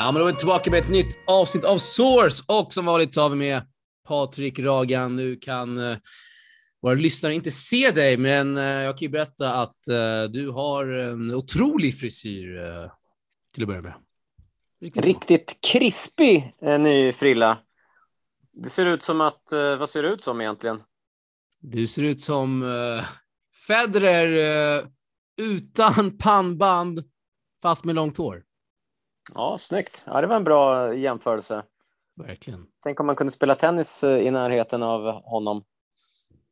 Ja, men då är vi tillbaka med ett nytt avsnitt av Source och som vanligt har vi med Patrik Ragan. Nu kan uh, våra lyssnare inte se dig, men uh, jag kan ju berätta att uh, du har en otrolig frisyr till att börja med. Riktigt, Riktigt krispig ny frilla. Det ser ut som att, vad ser det ut som egentligen? Du ser ut som Federer utan pannband, fast med långt hår. Ja, snyggt. Ja, det var en bra jämförelse. Verkligen. Tänk om man kunde spela tennis eh, i närheten av honom.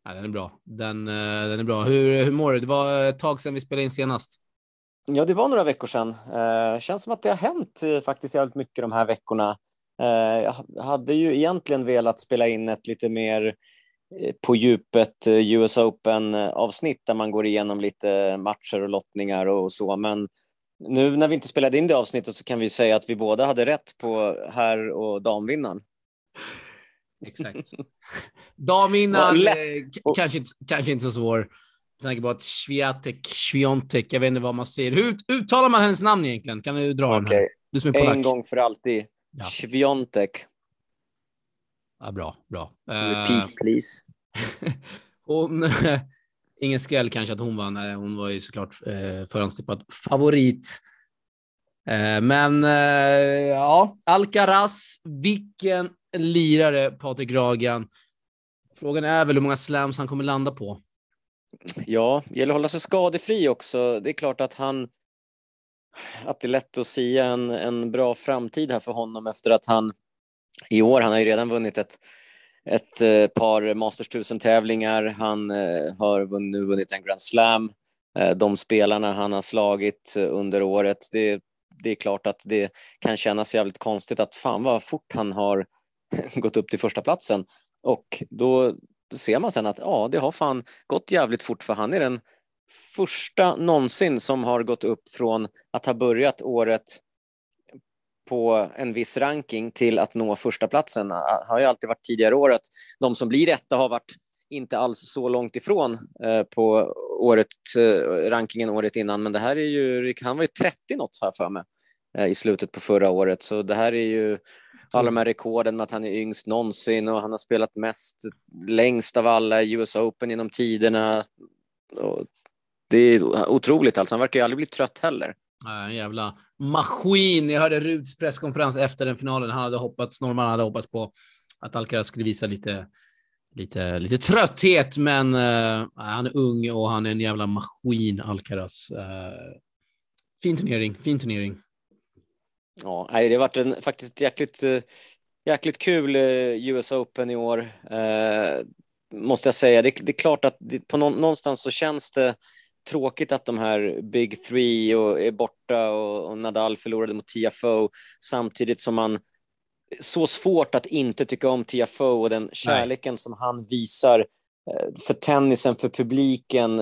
Ja, den är bra. Den, eh, den är bra. Hur, hur mår du? Det var ett tag sedan vi spelade in senast. Ja, det var några veckor sedan. Eh, känns som att det har hänt eh, faktiskt jävligt mycket de här veckorna. Jag hade ju egentligen velat spela in ett lite mer på djupet US Open avsnitt där man går igenom lite matcher och lottningar och så, men nu när vi inte spelade in det avsnittet så kan vi säga att vi båda hade rätt på herr och damvinnaren. Exakt. Damvinnaren, eh, kanske, inte, kanske inte så svår. Jag tänker på att Sviatek, Sviontek, jag vet inte vad man säger. Hur uttalar man hennes namn egentligen? Kan du dra okay. den här? Du som är En gång för alltid. Ja. Sviontek. Ja, bra, bra. Repeat please. hon, ingen skräll kanske att hon vann. Hon var ju såklart eh, förhandstippad favorit. Eh, men eh, ja, Alcaraz, vilken lirare Patrik Ragan. Frågan är väl hur många slams han kommer landa på. Ja, det gäller att hålla sig skadefri också. Det är klart att han att det är lätt att sia en, en bra framtid här för honom efter att han i år, han har ju redan vunnit ett ett eh, par Masters 1000-tävlingar. Han eh, har nu vunnit en Grand Slam. Eh, de spelarna han har slagit under året, det, det är klart att det kan kännas jävligt konstigt att fan vad fort han har gått upp till första platsen. Och då ser man sen att ja, det har fan gått jävligt fort för han är den första någonsin som har gått upp från att ha börjat året på en viss ranking till att nå första platsen. Det har ju alltid varit tidigare år att de som blir etta har varit inte alls så långt ifrån eh, på året, eh, rankingen året innan, men det här är ju, han var ju 30 något här för mig eh, i slutet på förra året, så det här är ju alla de här rekorden med att han är yngst någonsin och han har spelat mest längst av alla i US Open genom tiderna. Och det är otroligt alltså, han verkar ju aldrig bli trött heller. Nej, jävla maskin. Jag hörde Ruds presskonferens efter den finalen. Han hade hoppats, Norman hade hoppats på att Alcaraz skulle visa lite, lite, lite trötthet, men uh, han är ung och han är en jävla maskin, Alcaraz. Uh, fin turnering, fin turnering. Ja, det har varit en faktiskt jäkligt, eh, jäkligt kul US Open i år, uh, måste jag säga. Det, det är klart att det, på någonstans så känns det tråkigt att de här Big Three och är borta och, och Nadal förlorade mot TFO samtidigt som man så svårt att inte tycka om TFO och den kärleken Nej. som han visar eh, för tennisen, för publiken.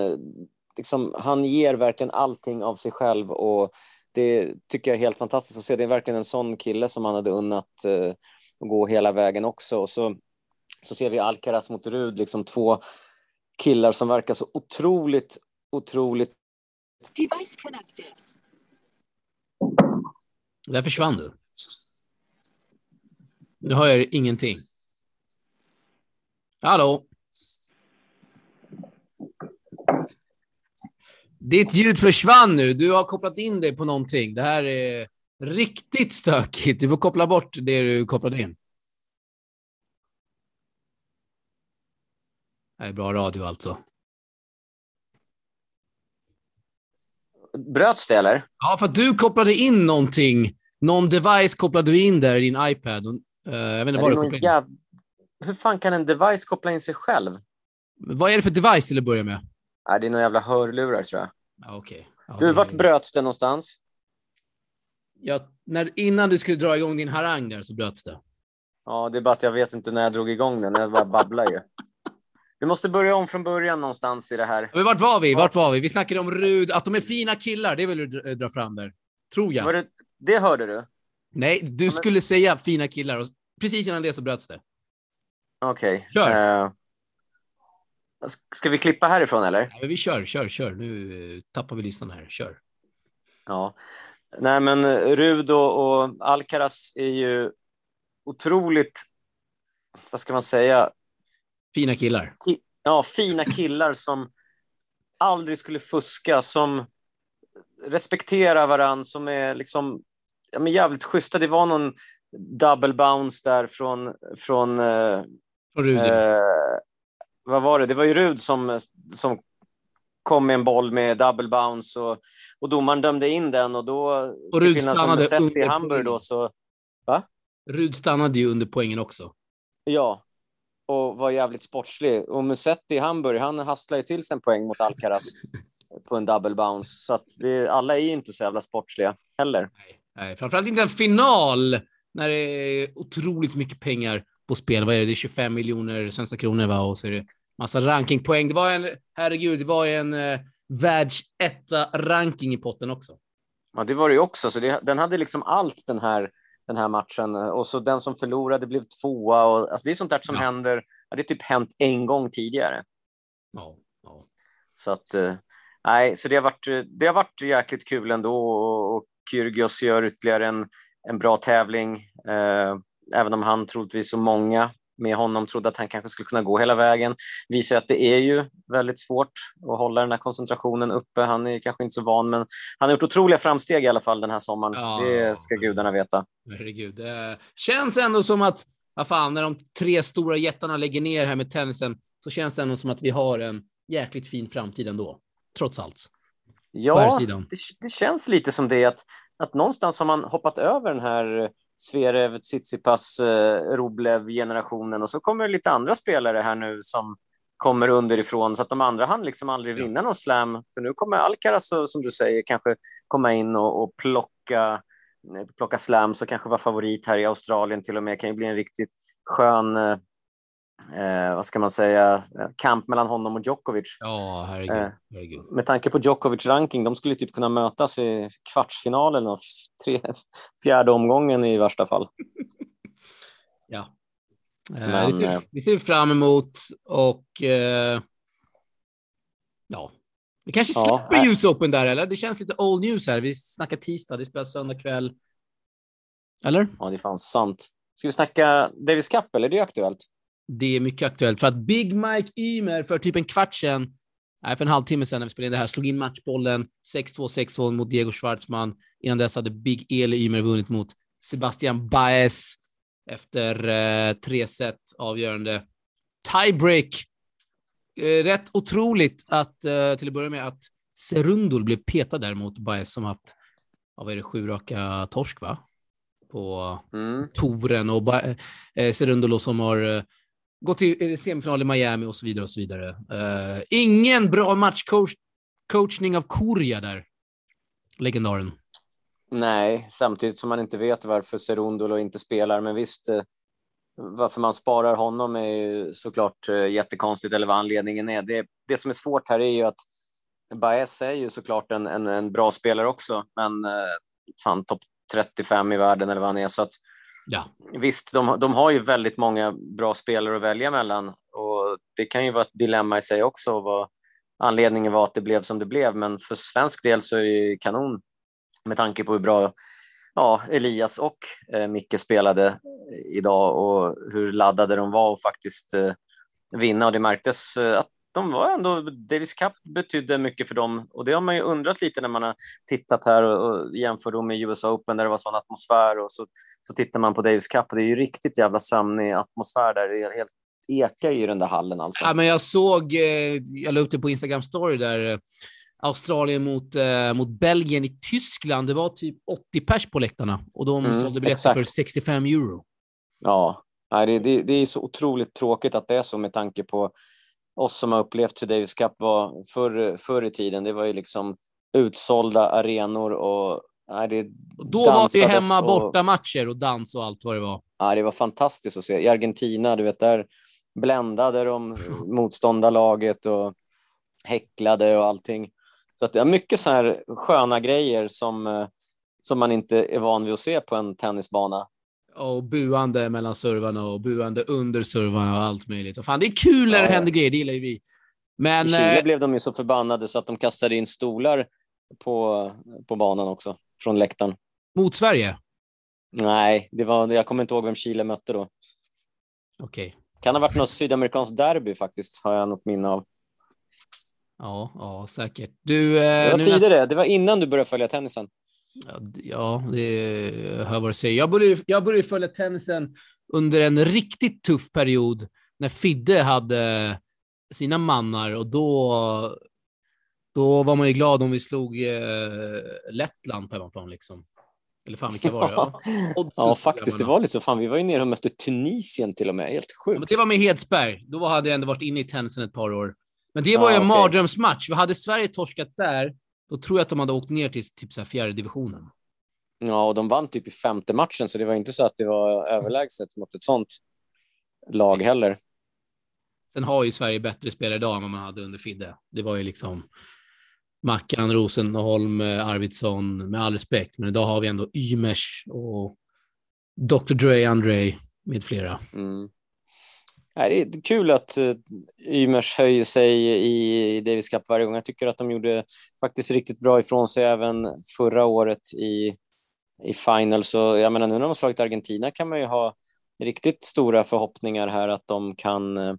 Liksom, han ger verkligen allting av sig själv och det tycker jag är helt fantastiskt att se. Det är verkligen en sån kille som han hade unnat uh, att gå hela vägen också. Och så, så ser vi Alcaraz mot Rud, liksom två killar som verkar så otroligt, otroligt... Device connected. Där försvann du. Nu har jag ingenting. Hallå? Ditt ljud försvann nu. Du har kopplat in dig på någonting. Det här är riktigt stökigt. Du får koppla bort det du kopplade in. Det är bra radio alltså. Bröts det eller? Ja, för att du kopplade in någonting. Någon device kopplade du in där i din iPad. Uh, jag vet inte vad du kopplade in. Jäv... Hur fan kan en device koppla in sig själv? Vad är det för device till att börja med? Nej, det är några jävla hörlurar tror jag. Ja, okay. Ja, du, vart bröts det någonstans? Ja, när, innan du skulle dra igång din harang där så bröts det. Ja, det är bara att jag vet inte när jag drog igång den. Jag bara babblar ju. Vi måste börja om från början någonstans i det här. Men vart var vi? Vart var vi? Vi snackade om Rud, att de är fina killar. Det vill du dra fram där. Tror jag. Det, det, hörde du? Nej, du men... skulle säga fina killar och precis innan det så bröts det. Okej. Okay. Kör. Uh, ska vi klippa härifrån eller? Ja, vi kör, kör, kör. Nu tappar vi listan här. Kör. Ja. Nej, men Rud och, och Alcaraz är ju otroligt, vad ska man säga? Fina killar. Ki ja, fina killar som aldrig skulle fuska, som respekterar varandra, som är liksom ja, men jävligt schyssta. Det var någon double bounce där från... från eh. Eh, vad var det? Det var ju Rud som, som kom med en boll med double bounce och, och domaren dömde in den och då... Och Rud stannade under i Hamburg då så... Va? Rud stannade ju under poängen också. Ja, och var jävligt sportslig. Och Musetti i Hamburg, han hasslade till sig en poäng mot Alcaraz på en double bounce. Så att det, alla är ju inte så jävla sportsliga heller. Nej, nej, framförallt inte en final när det är otroligt mycket pengar på spel. Vad är det? Det är 25 miljoner svenska kronor va? och så är det massa rankingpoäng. Det var en, herregud, det var en eh, världsetta ranking i potten också. Ja, det var det ju också. Så det, den hade liksom allt den här, den här matchen. Och så den som förlorade blev tvåa. Och, alltså det är sånt där som ja. händer. Det är typ hänt en gång tidigare. Ja, ja. Så att, eh, nej, så det har varit, det har varit jäkligt kul ändå. Och, och Kyrgios gör ytterligare en, en bra tävling. Eh, även om han troligtvis så många med honom trodde att han kanske skulle kunna gå hela vägen. Visar att det är ju väldigt svårt att hålla den här koncentrationen uppe. Han är kanske inte så van, men han har gjort otroliga framsteg i alla fall den här sommaren. Ja, det ska gudarna veta. Herregud. Det känns ändå som att, vad fan, när de tre stora jättarna lägger ner här med tennisen så känns det ändå som att vi har en jäkligt fin framtid ändå, trots allt. Ja, det, det, känns lite som det att, att någonstans har man hoppat över den här Zverev, Tsitsipas, eh, Rublev-generationen och så kommer det lite andra spelare här nu som kommer underifrån så att de andra hann liksom aldrig vinna någon slam. För nu kommer Alcaraz, som du säger, kanske komma in och, och plocka, plocka slams och kanske vara favorit här i Australien till och med. kan ju bli en riktigt skön eh, eh, vad ska man säga, kamp mellan honom och Djokovic. Ja, herregud. Eh, herregud. Med tanke på Djokovic ranking, de skulle typ kunna mötas i kvartsfinal eller något, tre, fjärde omgången i värsta fall. ja. Eh, Men, det, ser, ser vi fram emot och eh, ja, vi kanske släpper ja, US Open där, eller? Det känns lite old news här. Vi snackar tisdag, det spelas söndag kväll. Eller? Ja, det är fan sant. Ska vi snacka Davis Cup, eller är det aktuellt? Det är mycket aktuellt för att Big Mike Ymer för typ en kvart sedan, nej, för en halvtimme sedan när vi spelade in det här, slog in matchbollen 6-2, 6-2 mot Diego Schwartzman. Innan dess hade Big Eli Ymer vunnit mot Sebastian Baez efter eh, tre set avgörande. Tiebreak. Eh, rätt otroligt att eh, till att börja med att Serundul blev petad där mot Baez som haft, vad är det, sju raka torsk va? På mm. toren och eh, Serundolo som har Gå till eh, semifinal i Miami och så vidare och så vidare. Uh, ingen bra matchcoachning av Korea där. Legendaren. Nej, samtidigt som man inte vet varför Serundolo inte spelar, men visst, eh, varför man sparar honom är ju såklart jättekonstigt eller vad anledningen är. Det, det som är svårt här är ju att Baez är ju såklart en, en, en bra spelare också, men fan topp 35 i världen eller vad han är, så att Ja. Visst, de, de har ju väldigt många bra spelare att välja mellan. Och det kan ju vara ett dilemma i sig också vad anledningen var att det blev som det blev, men för svensk del så är det kanon med tanke på hur bra ja, Elias och eh, Micke spelade eh, idag och hur laddade de var och faktiskt eh, vinna. Och det märktes eh, att de var ändå, Davis Cup betydde mycket för dem och det har man ju undrat lite när man har tittat här och, och jämför med US Open där det var sån atmosfär och så, så tittar man på Davis Cup och det är ju riktigt jävla sömnig atmosfär där. Det är helt ekar i den där hallen alltså. Ja, men jag såg, eh, jag la upp det på Instagram story där, eh, Australien mot, eh, mot Belgien i Tyskland. Det var typ 80 pers på läktarna och de mm, sålde biljetter för 65 euro. Ja, det, det, det är så otroligt tråkigt att det är så med tanke på oss som har upplevt hur Davis Cup var förr, förr i tiden. Det var ju liksom utsålda arenor och nej, det och Då var det hemma borta matcher och dans och allt vad det var. Ja, det var fantastiskt att se. I Argentina, du vet, där bländade de motståndarlaget och häcklade och allting. Så att det är mycket så här sköna grejer som, eh, som man inte är van vid att se på en tennisbana och buande mellan servarna och buande under servarna och allt möjligt. Och fan, det är kul när det händer grejer, det gillar ju vi. Men, I Chile eh, blev de ju så förbannade så att de kastade in stolar på, på banan också. från läktaren. Mot Sverige? Nej, det var, jag kommer inte ihåg vem Chile mötte då. Okej. Okay. Kan ha varit något sydamerikanskt derby faktiskt, har jag något minne av. Ja, ja säkert. Du, eh, det var tidigare, nästa... det var innan du började följa tennisen. Ja, det hör vad du säger. Jag började, jag började följa tennisen under en riktigt tuff period när Fidde hade sina mannar och då, då var man ju glad om vi slog eh, Lettland på hemmaplan liksom. Eller fan, vilka var det? Ja, ja faktiskt. Det var lite så. Fan, vi var ju nere och mötte Tunisien till och med. Helt sjukt. Ja, det var med Hedsberg. Då hade jag ändå varit inne i tennisen ett par år. Men det var ju en okay. mardrömsmatch. Hade Sverige torskat där, då tror jag att de hade åkt ner till typ så här fjärde divisionen. Ja, och de vann typ i femte matchen, så det var inte så att det var överlägset mot ett sånt lag heller. Sen har ju Sverige bättre spelare idag än vad man hade under Fidde. Det var ju liksom Mackan, Rosenholm, Arvidsson, med all respekt, men idag har vi ändå Ymers och Dr. Dre, André med flera. Mm. Det är kul att uh, Ymers höjer sig i Davis Cup varje gång. Jag tycker att de gjorde faktiskt riktigt bra ifrån sig även förra året i, i final. Så jag menar, nu när de har slagit Argentina kan man ju ha riktigt stora förhoppningar här att de kan uh,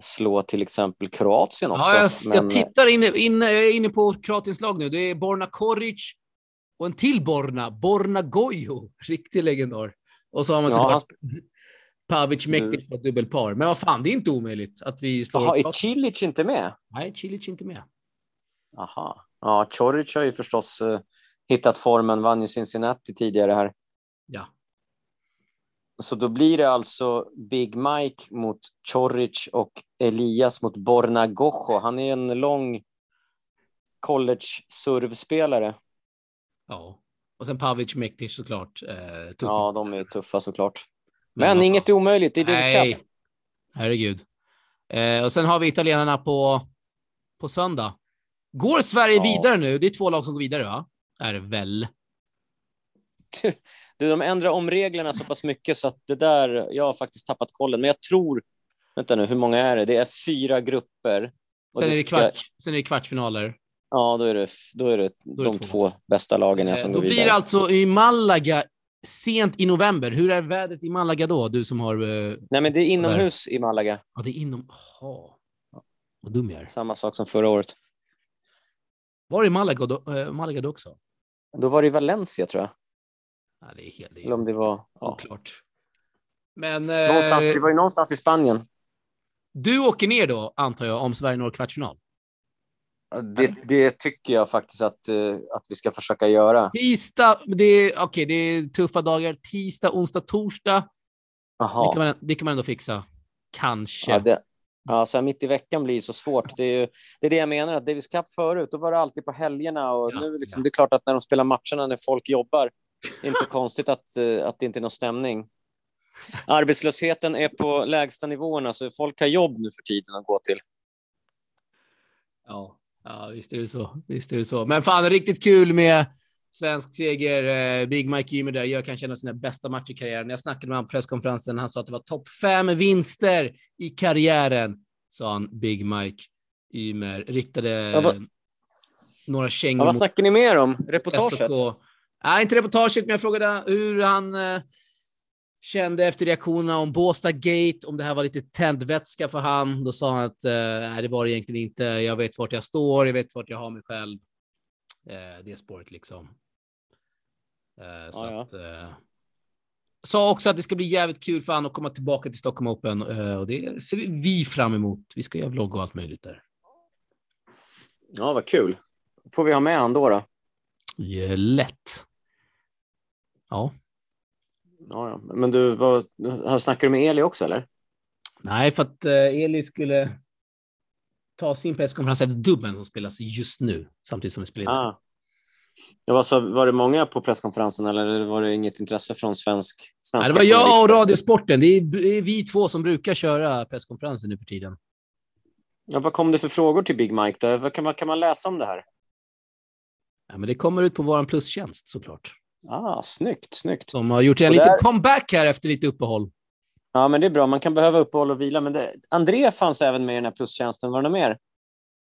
slå till exempel Kroatien också. Ja, jag, men... jag tittar inne, inne, inne på Kroatiens lag nu. Det är Borna Koric och en till Borna, Borna Gojo, riktig legendar. Och så har man ja, såklart. Pavic Mektic på dubbelpar. Men vad fan, det är inte omöjligt att vi slår... Jaha, är Cilic inte med? Nej, Cilic inte med. Aha. Ja, Coric har ju förstås uh, hittat formen, vann ju Cincinnati tidigare här. Ja. Så då blir det alltså Big Mike mot Choric och Elias mot Borna Gojo. Han är en lång college-servspelare. Ja, och sen Pavic Mektic såklart. Eh, ja, de är tuffa såklart. Men, Men inget är omöjligt i Davis Cup. Herregud. Eh, och sen har vi italienarna på, på söndag. Går Sverige ja. vidare nu? Det är två lag som går vidare, va? Är det väl? Du, de ändrar om reglerna så pass mycket så att det där, jag har faktiskt tappat kollen, men jag tror, vänta nu, hur många är det? Det är fyra grupper. Sen, är det kvart, sen är det kvartsfinaler. Ja, då är det, då är det då är de två. två bästa lagen eh, som Då går blir det alltså i Malaga sent i november. Hur är vädret i Malaga då? Du som har... Uh, Nej, men det är inomhus där. i Malaga. Ja, det är inom... Jaha. Vad dum jag är. Samma sak som förra året. Var det i Malaga då, uh, Malaga då också? Då var det i Valencia, tror jag. Ja, det är helt... Eller om det var... Ja. Oklart. Men... Någonstans, eh, det var ju någonstans i Spanien. Du åker ner då, antar jag, om Sverige når kvartsfinal? Det, det, tycker jag faktiskt att, uh, att vi ska försöka göra. Tisdag, det är, okay, det är tuffa dagar. Tisdag, onsdag, torsdag. Aha. Det, kan man, det kan man ändå fixa. Kanske. Ja, det, ja, så här mitt i veckan blir så svårt. Det är, ju, det är det jag menar, att Davis Cup förut, då var det alltid på helgerna och ja, nu liksom, ja. det är klart att när de spelar matcherna när folk jobbar, det är inte så konstigt att, uh, att det inte är någon stämning. Arbetslösheten är på lägsta nivåerna, så folk har jobb nu för tiden att gå till. Ja, Ja, visst är det så. Visst är det så. Men fan, riktigt kul med svensk seger. Eh, Big Mike Ymer där gör kanske en av sina bästa matcher i karriären. Jag snackade med honom på presskonferensen. Han sa att det var topp fem vinster i karriären, sa han, Big Mike Ymer. Riktade ja, några kängor. Ja, vad snackar ni mer om? Reportaget? Nej, inte reportaget, men jag frågade hur han eh, kände efter reaktionerna om Båstad Gate, om det här var lite tändvätska för han. Då sa han att eh, det var det egentligen inte. Jag vet vart jag står, jag vet vart jag har mig själv. Eh, det spåret liksom. Eh, så att, eh, sa också att det ska bli jävligt kul för han att komma tillbaka till Stockholm Open eh, och det ser vi fram emot. Vi ska göra vlogg och allt möjligt där. Ja, vad kul. Får vi ha med han då? då? Ja, lätt. Ja. Ja, ja. Men du, vad, snackar du med Eli också eller? Nej, för att eh, Eli skulle ta sin presskonferens efter dubben som spelas just nu, samtidigt som vi spelar ah. Ja, var, så, var det många på presskonferensen eller var det inget intresse från svensk? Nej, det var jag och Radiosporten. Det är, vi två som brukar köra presskonferensen nu för tiden. Ja, vad kom det för frågor till Big Mike? Då? Vad kan, vad kan man läsa om det här? Ja, men det kommer ut på vår plustjänst såklart. Ah, snyggt, snyggt. De har gjort en liten comeback här efter lite uppehåll. Ja, men det är bra. Man kan behöva uppehåll och vila. Men det... André fanns även med i den här plustjänsten. Var det något mer?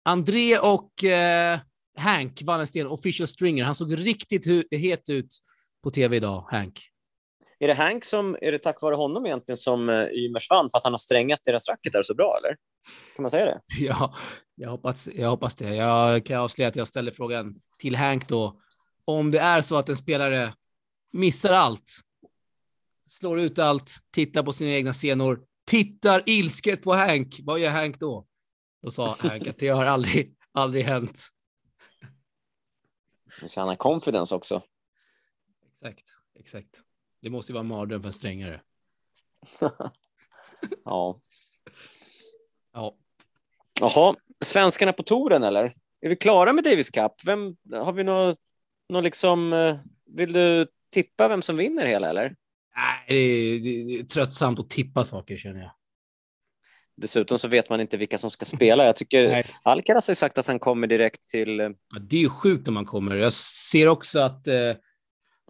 André och eh, Hank Wallensten, official stringer. Han såg riktigt het ut på tv idag, Hank. Är det Hank som, är det tack vare honom egentligen som eh, Ymers vann för att han har strängat deras racketar så bra eller? Kan man säga det? Ja, jag hoppas, jag hoppas det. Jag kan avslöja att jag ställer frågan till Hank då. Om det är så att en spelare missar allt, slår ut allt, tittar på sina egna scenor, tittar ilsket på Hank, vad gör Hank då? Då sa Hank att det har aldrig, aldrig hänt. Så han har confidence också. Exakt, exakt. Det måste ju vara mardröm för en strängare. Ja. Ja, Jaha, svenskarna på touren eller? Är vi klara med Davis Cup? Vem, har vi något, något liksom, eh, vill du tippa vem som vinner hela eller? Nej, det är, det är tröttsamt att tippa saker känner jag. Dessutom så vet man inte vilka som ska spela. Jag tycker Nej. Alcaraz har ju sagt att han kommer direkt till... eh, Ja, det är ju sjukt om man kommer. Jag ser också att eh,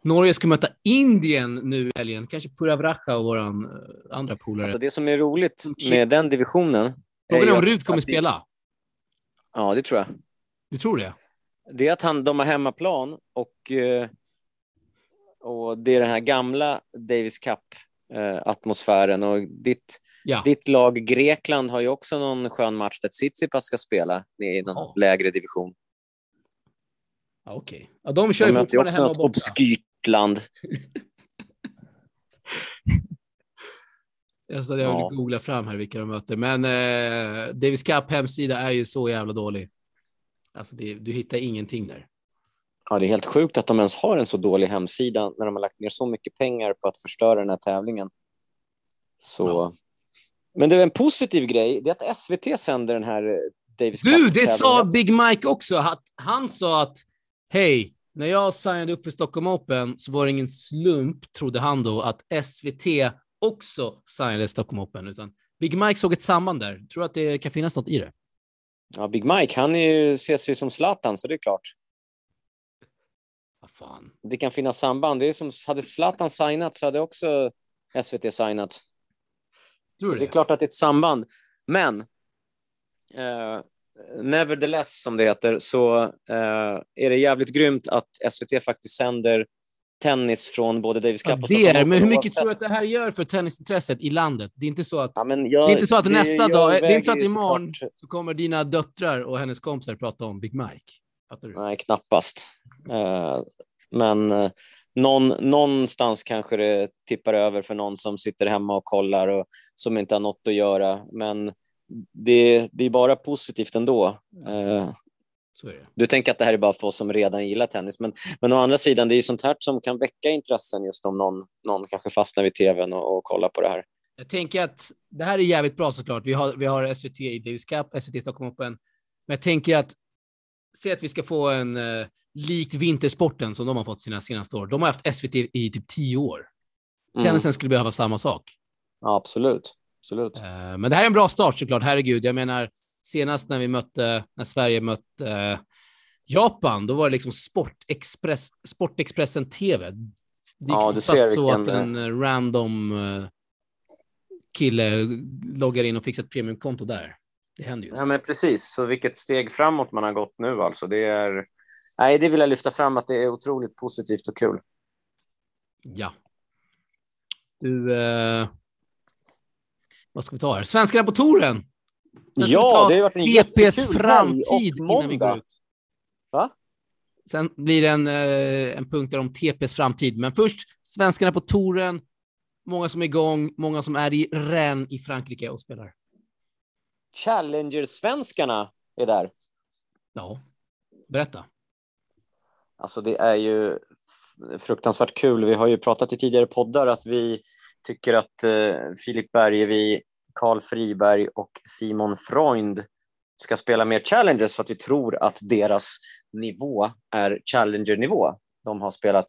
Norge ska möta Indien nu i helgen. Kanske Puravracha och våran eh, andra polare. Alltså det som är roligt med den divisionen... Frågan är om Rut kommer att spela. Ja, det tror jag. Du tror det? Det är att han, de har hemmaplan och, eh, och det är den här gamla Davis Cup-atmosfären. Och ditt, Ja. ditt lag Grekland har ju också någon skön match där Tsitsipas ska spela i någon Ja. lägre division. ja Okej. Ja, de kör De ju fortfarande också hemma något och borta. obskyrt land. Jag ska jag Ja. googla fram här vilka de möter. Men eh, Davis Cup hemsida är ju så jävla dålig. Alltså det, du hittar ingenting där. Ja, det är helt sjukt att de ens har en så dålig hemsida när de har lagt ner så mycket pengar på att förstöra den här tävlingen. Så... Ja. Men det är en positiv grej, det är att SVT sänder den här eh, Davis Du, det sa Big Mike också. Att han sa att hej, när jag signade upp för Stockholm Open så var det ingen slump, trodde han då, att SVT också signade Stockholm Open. Utan Big Mike såg ett samband där. Tror att det kan finnas något i det? Ja, Big Mike, han är ju, ses ju som Zlatan, så det är klart. Vad fan. Det kan finnas samband. Det är som, hade Zlatan signat så hade också SVT signat. Tror du det är det? klart att det är ett samband. Men eh, nevertheless, som det heter, så eh, är det jävligt grymt att SVT faktiskt sänder tennis från både Davis Cup Ja, och det är, men hur mycket tror du att det här gör för tennisintresset i landet? Det är inte så att, Ja, jag, det är inte så att nästa jag dag, det är inte så att imorgon såklart- så kommer dina döttrar och hennes kompisar prata om Big Mike. Fattar du? Nej, knappast. Eh, men eh, någon, någonstans kanske det tippar över för någon som sitter hemma och kollar och som inte har något att göra. Men det, det är bara positivt ändå. Det. Du tänker att det här är bara för oss som redan gillar tennis, men, men å andra sidan, det är ju sånt här som kan väcka intressen just om någon, någon kanske fastnar vid tvn och, och kollar på det här. Jag tänker att det här är jävligt bra såklart. Vi har, vi har SVT i Davis Cup, SVT Stockholm Open. Men jag tänker att se att vi ska få en uh, likt vintersporten som de har fått sina senaste år. De har haft SVT i typ tio år. Mm. Tennisen skulle behöva samma sak. Ja, absolut. absolut. Eh, men det här är en bra start såklart. Herregud, jag menar senast när vi mötte, när Sverige mötte eh, Japan, då var det liksom Sportexpress, Sportexpressen TV. Det är Ja, knappast ser så vilken, att en eh, random eh, kille loggar in och fixar ett premiumkonto där. Det händer ju. Ja, men precis. Så vilket steg framåt man har gått nu alltså. Det är... Nej, det vill jag lyfta fram att det är otroligt positivt och kul. Ja. Du, eh, vad ska vi ta här? Svenskarna på touren. Ja, det har varit en TPs framtid innan vi går ut. Va? Sen blir det en, eh, en punkt där om TPs framtid. Men först svenskarna på touren. Många som är igång, många som är i Rennes i Frankrike och spelar. Challenger-svenskarna är där. Ja, berätta. Alltså det är ju fruktansvärt kul. Vi har ju pratat i tidigare poddar att vi tycker att eh, Filip Bergevi, Karl Friberg och Simon Freund ska spela mer Challengers för att vi tror att deras nivå är Challenger-nivå. De har spelat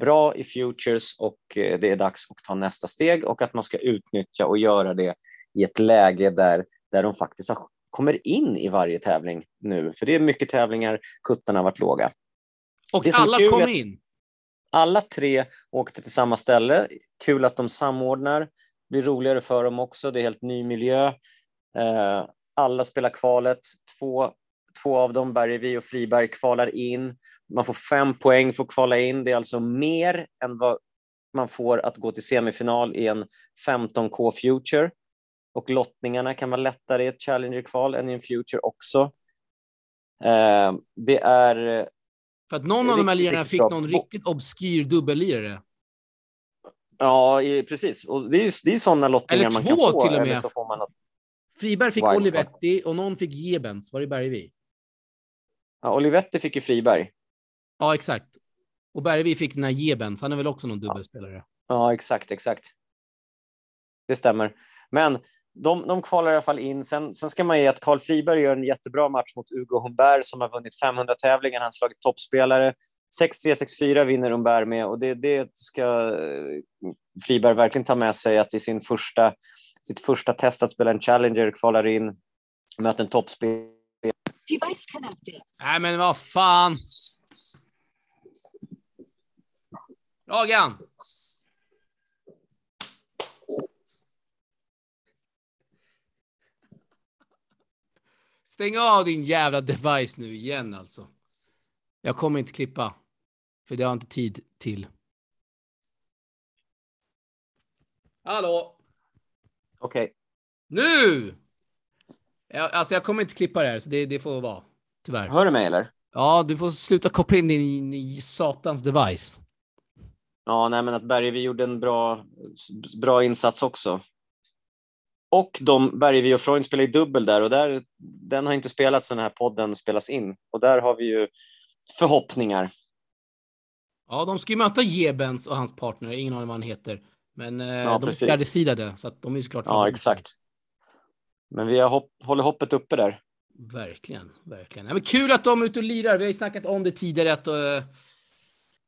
bra i Futures och eh, det är dags att ta nästa steg och att man ska utnyttja och göra det i ett läge där, där de faktiskt har, kommer in i varje tävling nu. För det är mycket tävlingar, kuttarna har varit låga. Och alla är- in. Alla tre åkte till samma ställe. Kul att de samordnar. Blir roligare för dem också. Det är helt ny miljö. Eh, alla spelar kvalet. Två två av dem, Bergevi och Friberg, kvalar in. Man får fem poäng för att kvala in. Det är alltså mer än vad man får att gå till semifinal i en 15K Future. Och lottningarna kan vara lättare i ett Challenger-kval än i en Future också. Eh, det är... För att någon av de här lirarna fick någon riktigt obskyr dubbellirare. Ja, precis. Och det är, det är sådana lottningar man kan få. Eller två till och med. så får man något... Friberg fick Wildcard. Olivetti och någon fick Gebens. Var det Bergvi? Ja, Olivetti fick ju Friberg. Ja, exakt. Och Bergvi fick den här Gebens. Han är väl också någon dubbelspelare? Ja, ja exakt, exakt. Det stämmer. Men de, de kvalar i alla fall in. Sen, sen ska man ge att Karl Friberg gör en jättebra match mot Hugo Humbert som har vunnit 500 tävlingar. Han har slagit toppspelare. 6-3, 6-4 vinner Humbert med och det, det ska eh, Friberg verkligen ta med sig att i sin första, sitt första test att spela en Challenger kvalar in, möter en toppspelare. Nej, men vad fan. Dragan! Stäng av din jävla device nu igen alltså. Jag kommer inte klippa. För det har jag inte tid till. Hallå? Okej. Okay. Nu! Jag, alltså jag kommer inte klippa det här, så det, det får vara. Tyvärr. Hör du mig eller? Ja, du får sluta koppla in din, din satans device. Ja, nej, men att Bergevi gjorde en bra, bra insats också. Och de, Bergevi och Freund spelar i dubbel där och där, den har inte spelats den här podden spelas in. Och där har vi ju förhoppningar. Ja, de ska ju möta Jebens och hans partner, ingen aning vad han heter. Men eh, ja, de är färdigsidade, så att de är såklart Ja, exakt. Men vi hopp, håller hoppet uppe där. Verkligen, verkligen. Ja, men kul att de är ute och lirar. Vi har ju snackat om det tidigare att, uh,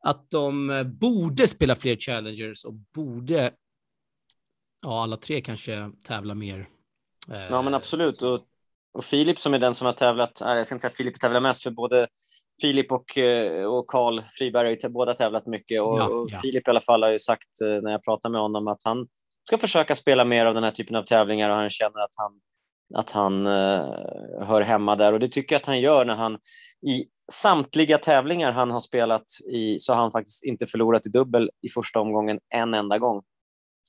att de uh, borde spela fler challengers och borde, ja, alla tre kanske tävla mer. Ja, men absolut. Och, och Filip som är den som har tävlat, jag ska inte säga att Filip tävlar mest, för både Filip och, eh, och Karl Friberg har båda tävlat mycket och, ja, och Filip i alla fall har ju sagt eh, när jag pratar med honom att han ska försöka spela mer av den här typen av tävlingar och han känner att han, att han uh, hör hemma där och det tycker jag att han gör när han i samtliga tävlingar han har spelat i så har han faktiskt inte förlorat i dubbel i första omgången en enda gång.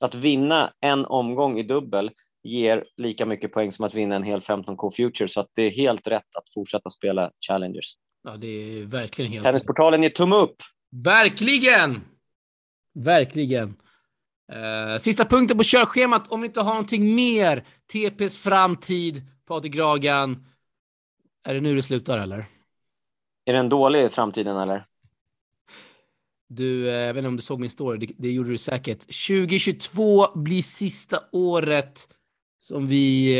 Att vinna en omgång i dubbel ger lika mycket poäng som att vinna en hel 15K Future så att det är helt rätt att fortsätta spela Challengers. Ja, det är verkligen helt... Tennisportalen ger tumme upp. Verkligen! Verkligen. Uh, sista punkten på körschemat, om vi inte har någonting mer. TPs framtid, Patrik Gragan. Är det nu det slutar eller? Är den dålig i framtiden eller? Du, eh, jag vet inte om du såg min story, det, det gjorde du säkert. 2022 blir sista året som vi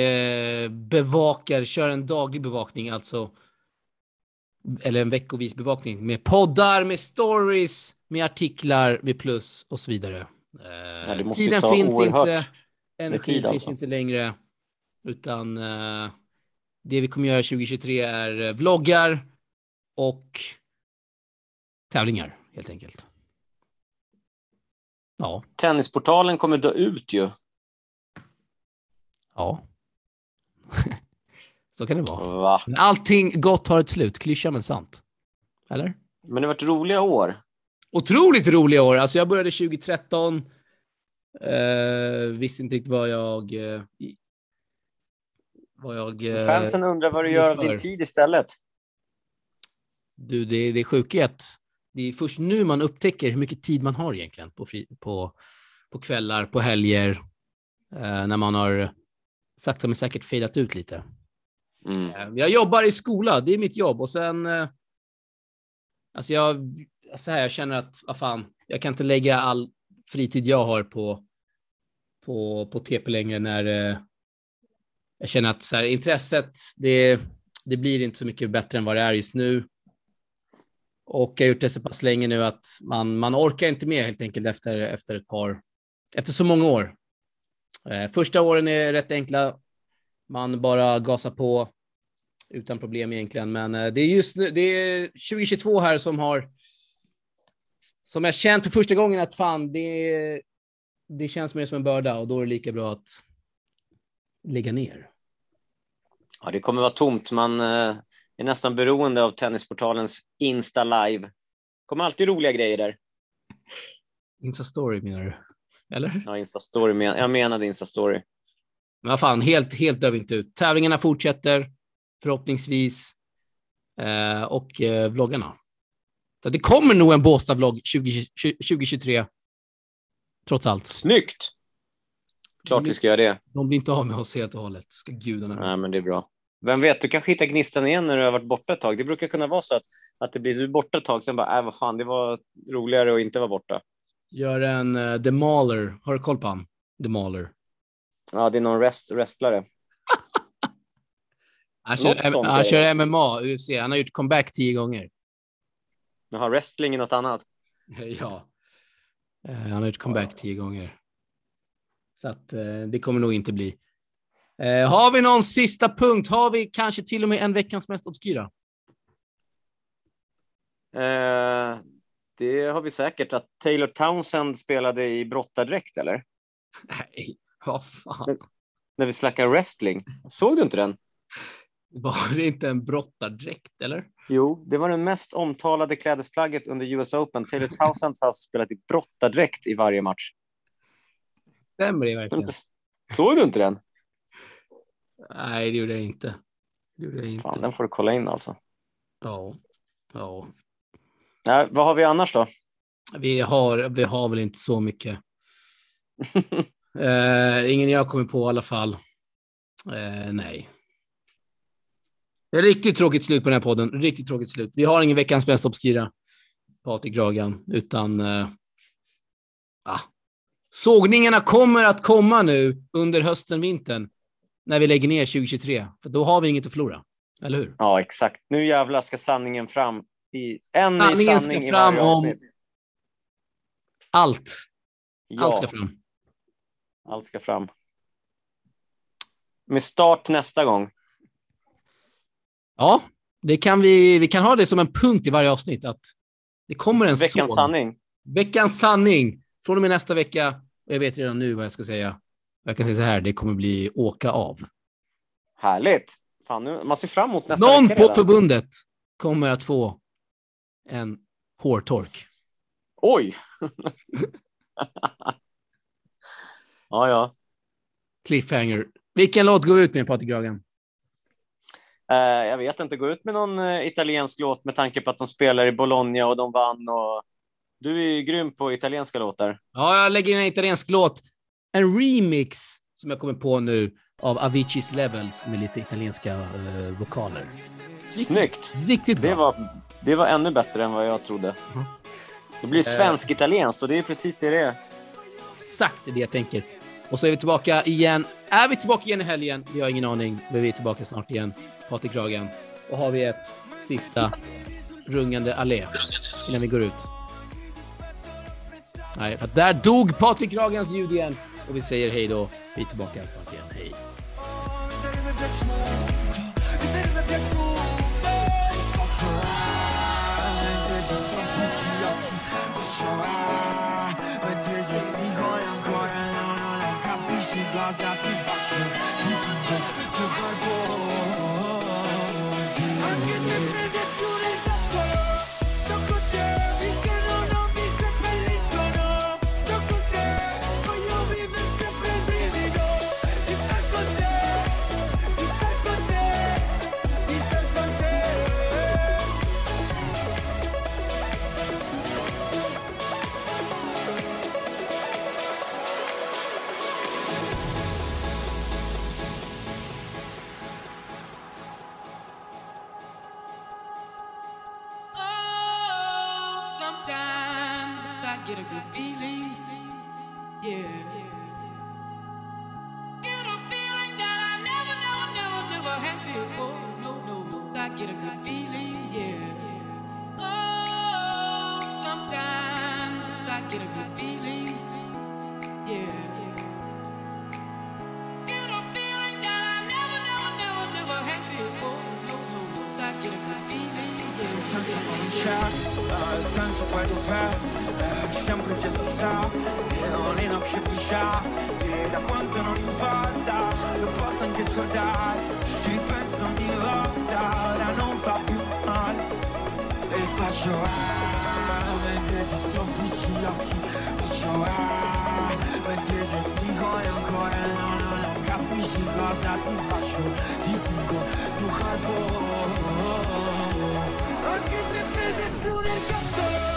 eh, bevakar, kör en daglig bevakning, alltså eller en veckovis bevakning med poddar, med stories, med artiklar, med plus och så vidare. Ja, eh, tiden finns inte, energin tid, alltså. finns inte längre, utan uh, det vi kommer göra 2023 är uh, vloggar och tävlingar helt enkelt. Ja. Tennisportalen kommer dö ut ju. Ja. Så kan det vara. Va? Men allting gott har ett slut. Klyscha men sant. Eller? Men det har varit roliga år. Otroligt roliga år. Alltså jag började 2013. Eh, visste inte riktigt vad jag... Eh, vad jag... Eh, Fansen undrar vad du gör av din tid istället. Du, det, det är sjukhet. Det är först nu man upptäcker hur mycket tid man har egentligen på, fri, på, på kvällar, på helger, eh, när man har sakta men säkert fejdat ut lite. Mm. Ehm, jag jobbar i skola, det är mitt jobb och sen. Eh, alltså jag, så här, jag känner att vad fan, jag kan inte lägga all fritid jag har på på, på TP längre när eh, jag känner att så här, intresset, det, det blir inte så mycket bättre än vad det är just nu. Och jag har gjort det så pass länge nu att man, man orkar inte med helt enkelt efter, efter ett par, efter så många år. Eh, första åren är rätt enkla. Man bara gasar på utan problem egentligen. Men eh, det är just nu, det är 2022 här som har som jag känt för första gången att fan, det, det känns mer som en börda och då är det lika bra att lägga ner. Ja, det kommer vara tomt. Man, eh, är nästan beroende av Tennisportalens Insta Live. kommer alltid roliga grejer där. Insta-story menar du? Eller? Ja, Insta-story. Men, jag menade Insta-story. Men vad fan, helt, helt dör vi inte ut. Tävlingarna fortsätter, förhoppningsvis. Eh, och eh, vloggarna. Så det kommer nog en Båstad-vlogg 2023. Trots allt. Snyggt! Klart vi ska göra det. De blir inte av med oss helt och hållet. Ska gudarna Nej, men det är bra. Vem vet, du kanske hittar gnistan igen när du har varit borta ett tag. Det brukar kunna vara så att, att det blir du borta ett tag, sen bara, äh, vad fan, det var roligare att inte vara borta. Gör en uh, The Mauler. Har du koll på han? The Mauler. Ja, det är någon rest, wrestlare. han kör, han kör MMA, UFC. Han har gjort comeback tio gånger. Jaha, wrestling är något annat? ja. Uh, han har gjort comeback tio gånger. Så att uh, det kommer nog inte bli. Eh, har vi någon sista punkt? Har vi kanske till och med en veckans mest obskyra? Eh, det har vi säkert. Att Taylor Townsend spelade i brottardräkt, eller? Nej, vad fan. När vi snackar wrestling. Såg du inte den? Var det inte en brottardräkt, eller? Jo, det var det mest omtalade klädesplagget under US Open. Taylor Townsend har spelat i brottardräkt i varje match. Stämmer det verkligen? Såg du inte den? Nej, det gjorde jag inte. Det gjorde jag inte. Fan, den får du kolla in alltså. Ja. Ja. Nej, vad har vi annars då? Vi har, vi har väl inte så mycket. uh, ingen jag kommer på i alla fall. Uh, nej. Det är riktigt tråkigt slut på den här podden. Riktigt tråkigt slut. Vi har ingen veckans bästa obskyra, Patrik Ragan, utan uh, ah. sågningarna kommer att komma nu under hösten, vintern när vi lägger ner 2023, för då har vi inget att förlora. Eller hur? Ja, exakt. Nu jävlar ska sanningen fram. I en sanningen sanning ska fram om allt. Ja. Allt ska fram. Allt ska fram. Med start nästa gång. Ja, det kan vi, vi kan ha det som en punkt i varje avsnitt att det kommer en Veckans sån. sanning. Veckans sanning. Från och med nästa vecka, och jag vet redan nu vad jag ska säga. Jag kan säga så här, det kommer bli åka av. Härligt. Fan, nu, man ser fram emot nästa Någon vecka på redan. förbundet kommer att få en hårtork. Oj! ja, ja. Cliffhanger. Vilken låt går vi ut med, Patrik Gragan? Eh, jag vet inte, gå ut med någon eh, italiensk låt med tanke på att de spelar i Bologna och de vann. Och... Du är ju grym på italienska låtar. Ja, jag lägger in en italiensk låt. En remix som jag kommer på nu av Aviciis Levels med lite italienska eh, vokaler. Snyggt! Riktigt bra. Det var, det var ännu bättre än vad jag trodde. Mhm. Det blir svensk-italienskt och det är precis det det är. Exakt det jag tänker. Och så är vi tillbaka igen. Är vi tillbaka igen i helgen? Vi har ingen aning, men vi är tillbaka snart igen. Patrik Kragen. Och har vi ett sista rungande allé innan vi går ut. Nej, för att där dog Patrik Kragens ljud igen. Och vi säger hej då. Vi är tillbaka snart igen. Hej. Thank you. Get a good feeling. Yeah. Get a feeling that I never, never, never, never had before. No, no, no. I get a good feeling. Yeah. Oh, sometimes I get a good feeling. Yeah. Get a feeling that I never, never, never, never had before. No, no, no. I get a good feeling. Yeah. il senso poi dov'è? Eh, faccia E da quanto non importa Lo posso anche scordare Ci penso ogni volta Ora non fa più male. E faccio ah Mentre ti sto vicino Faccio ah Mentre gesticolo ancora No, no, non capisci cosa ti faccio Ti dico tu capo Anche se credi su nel cazzo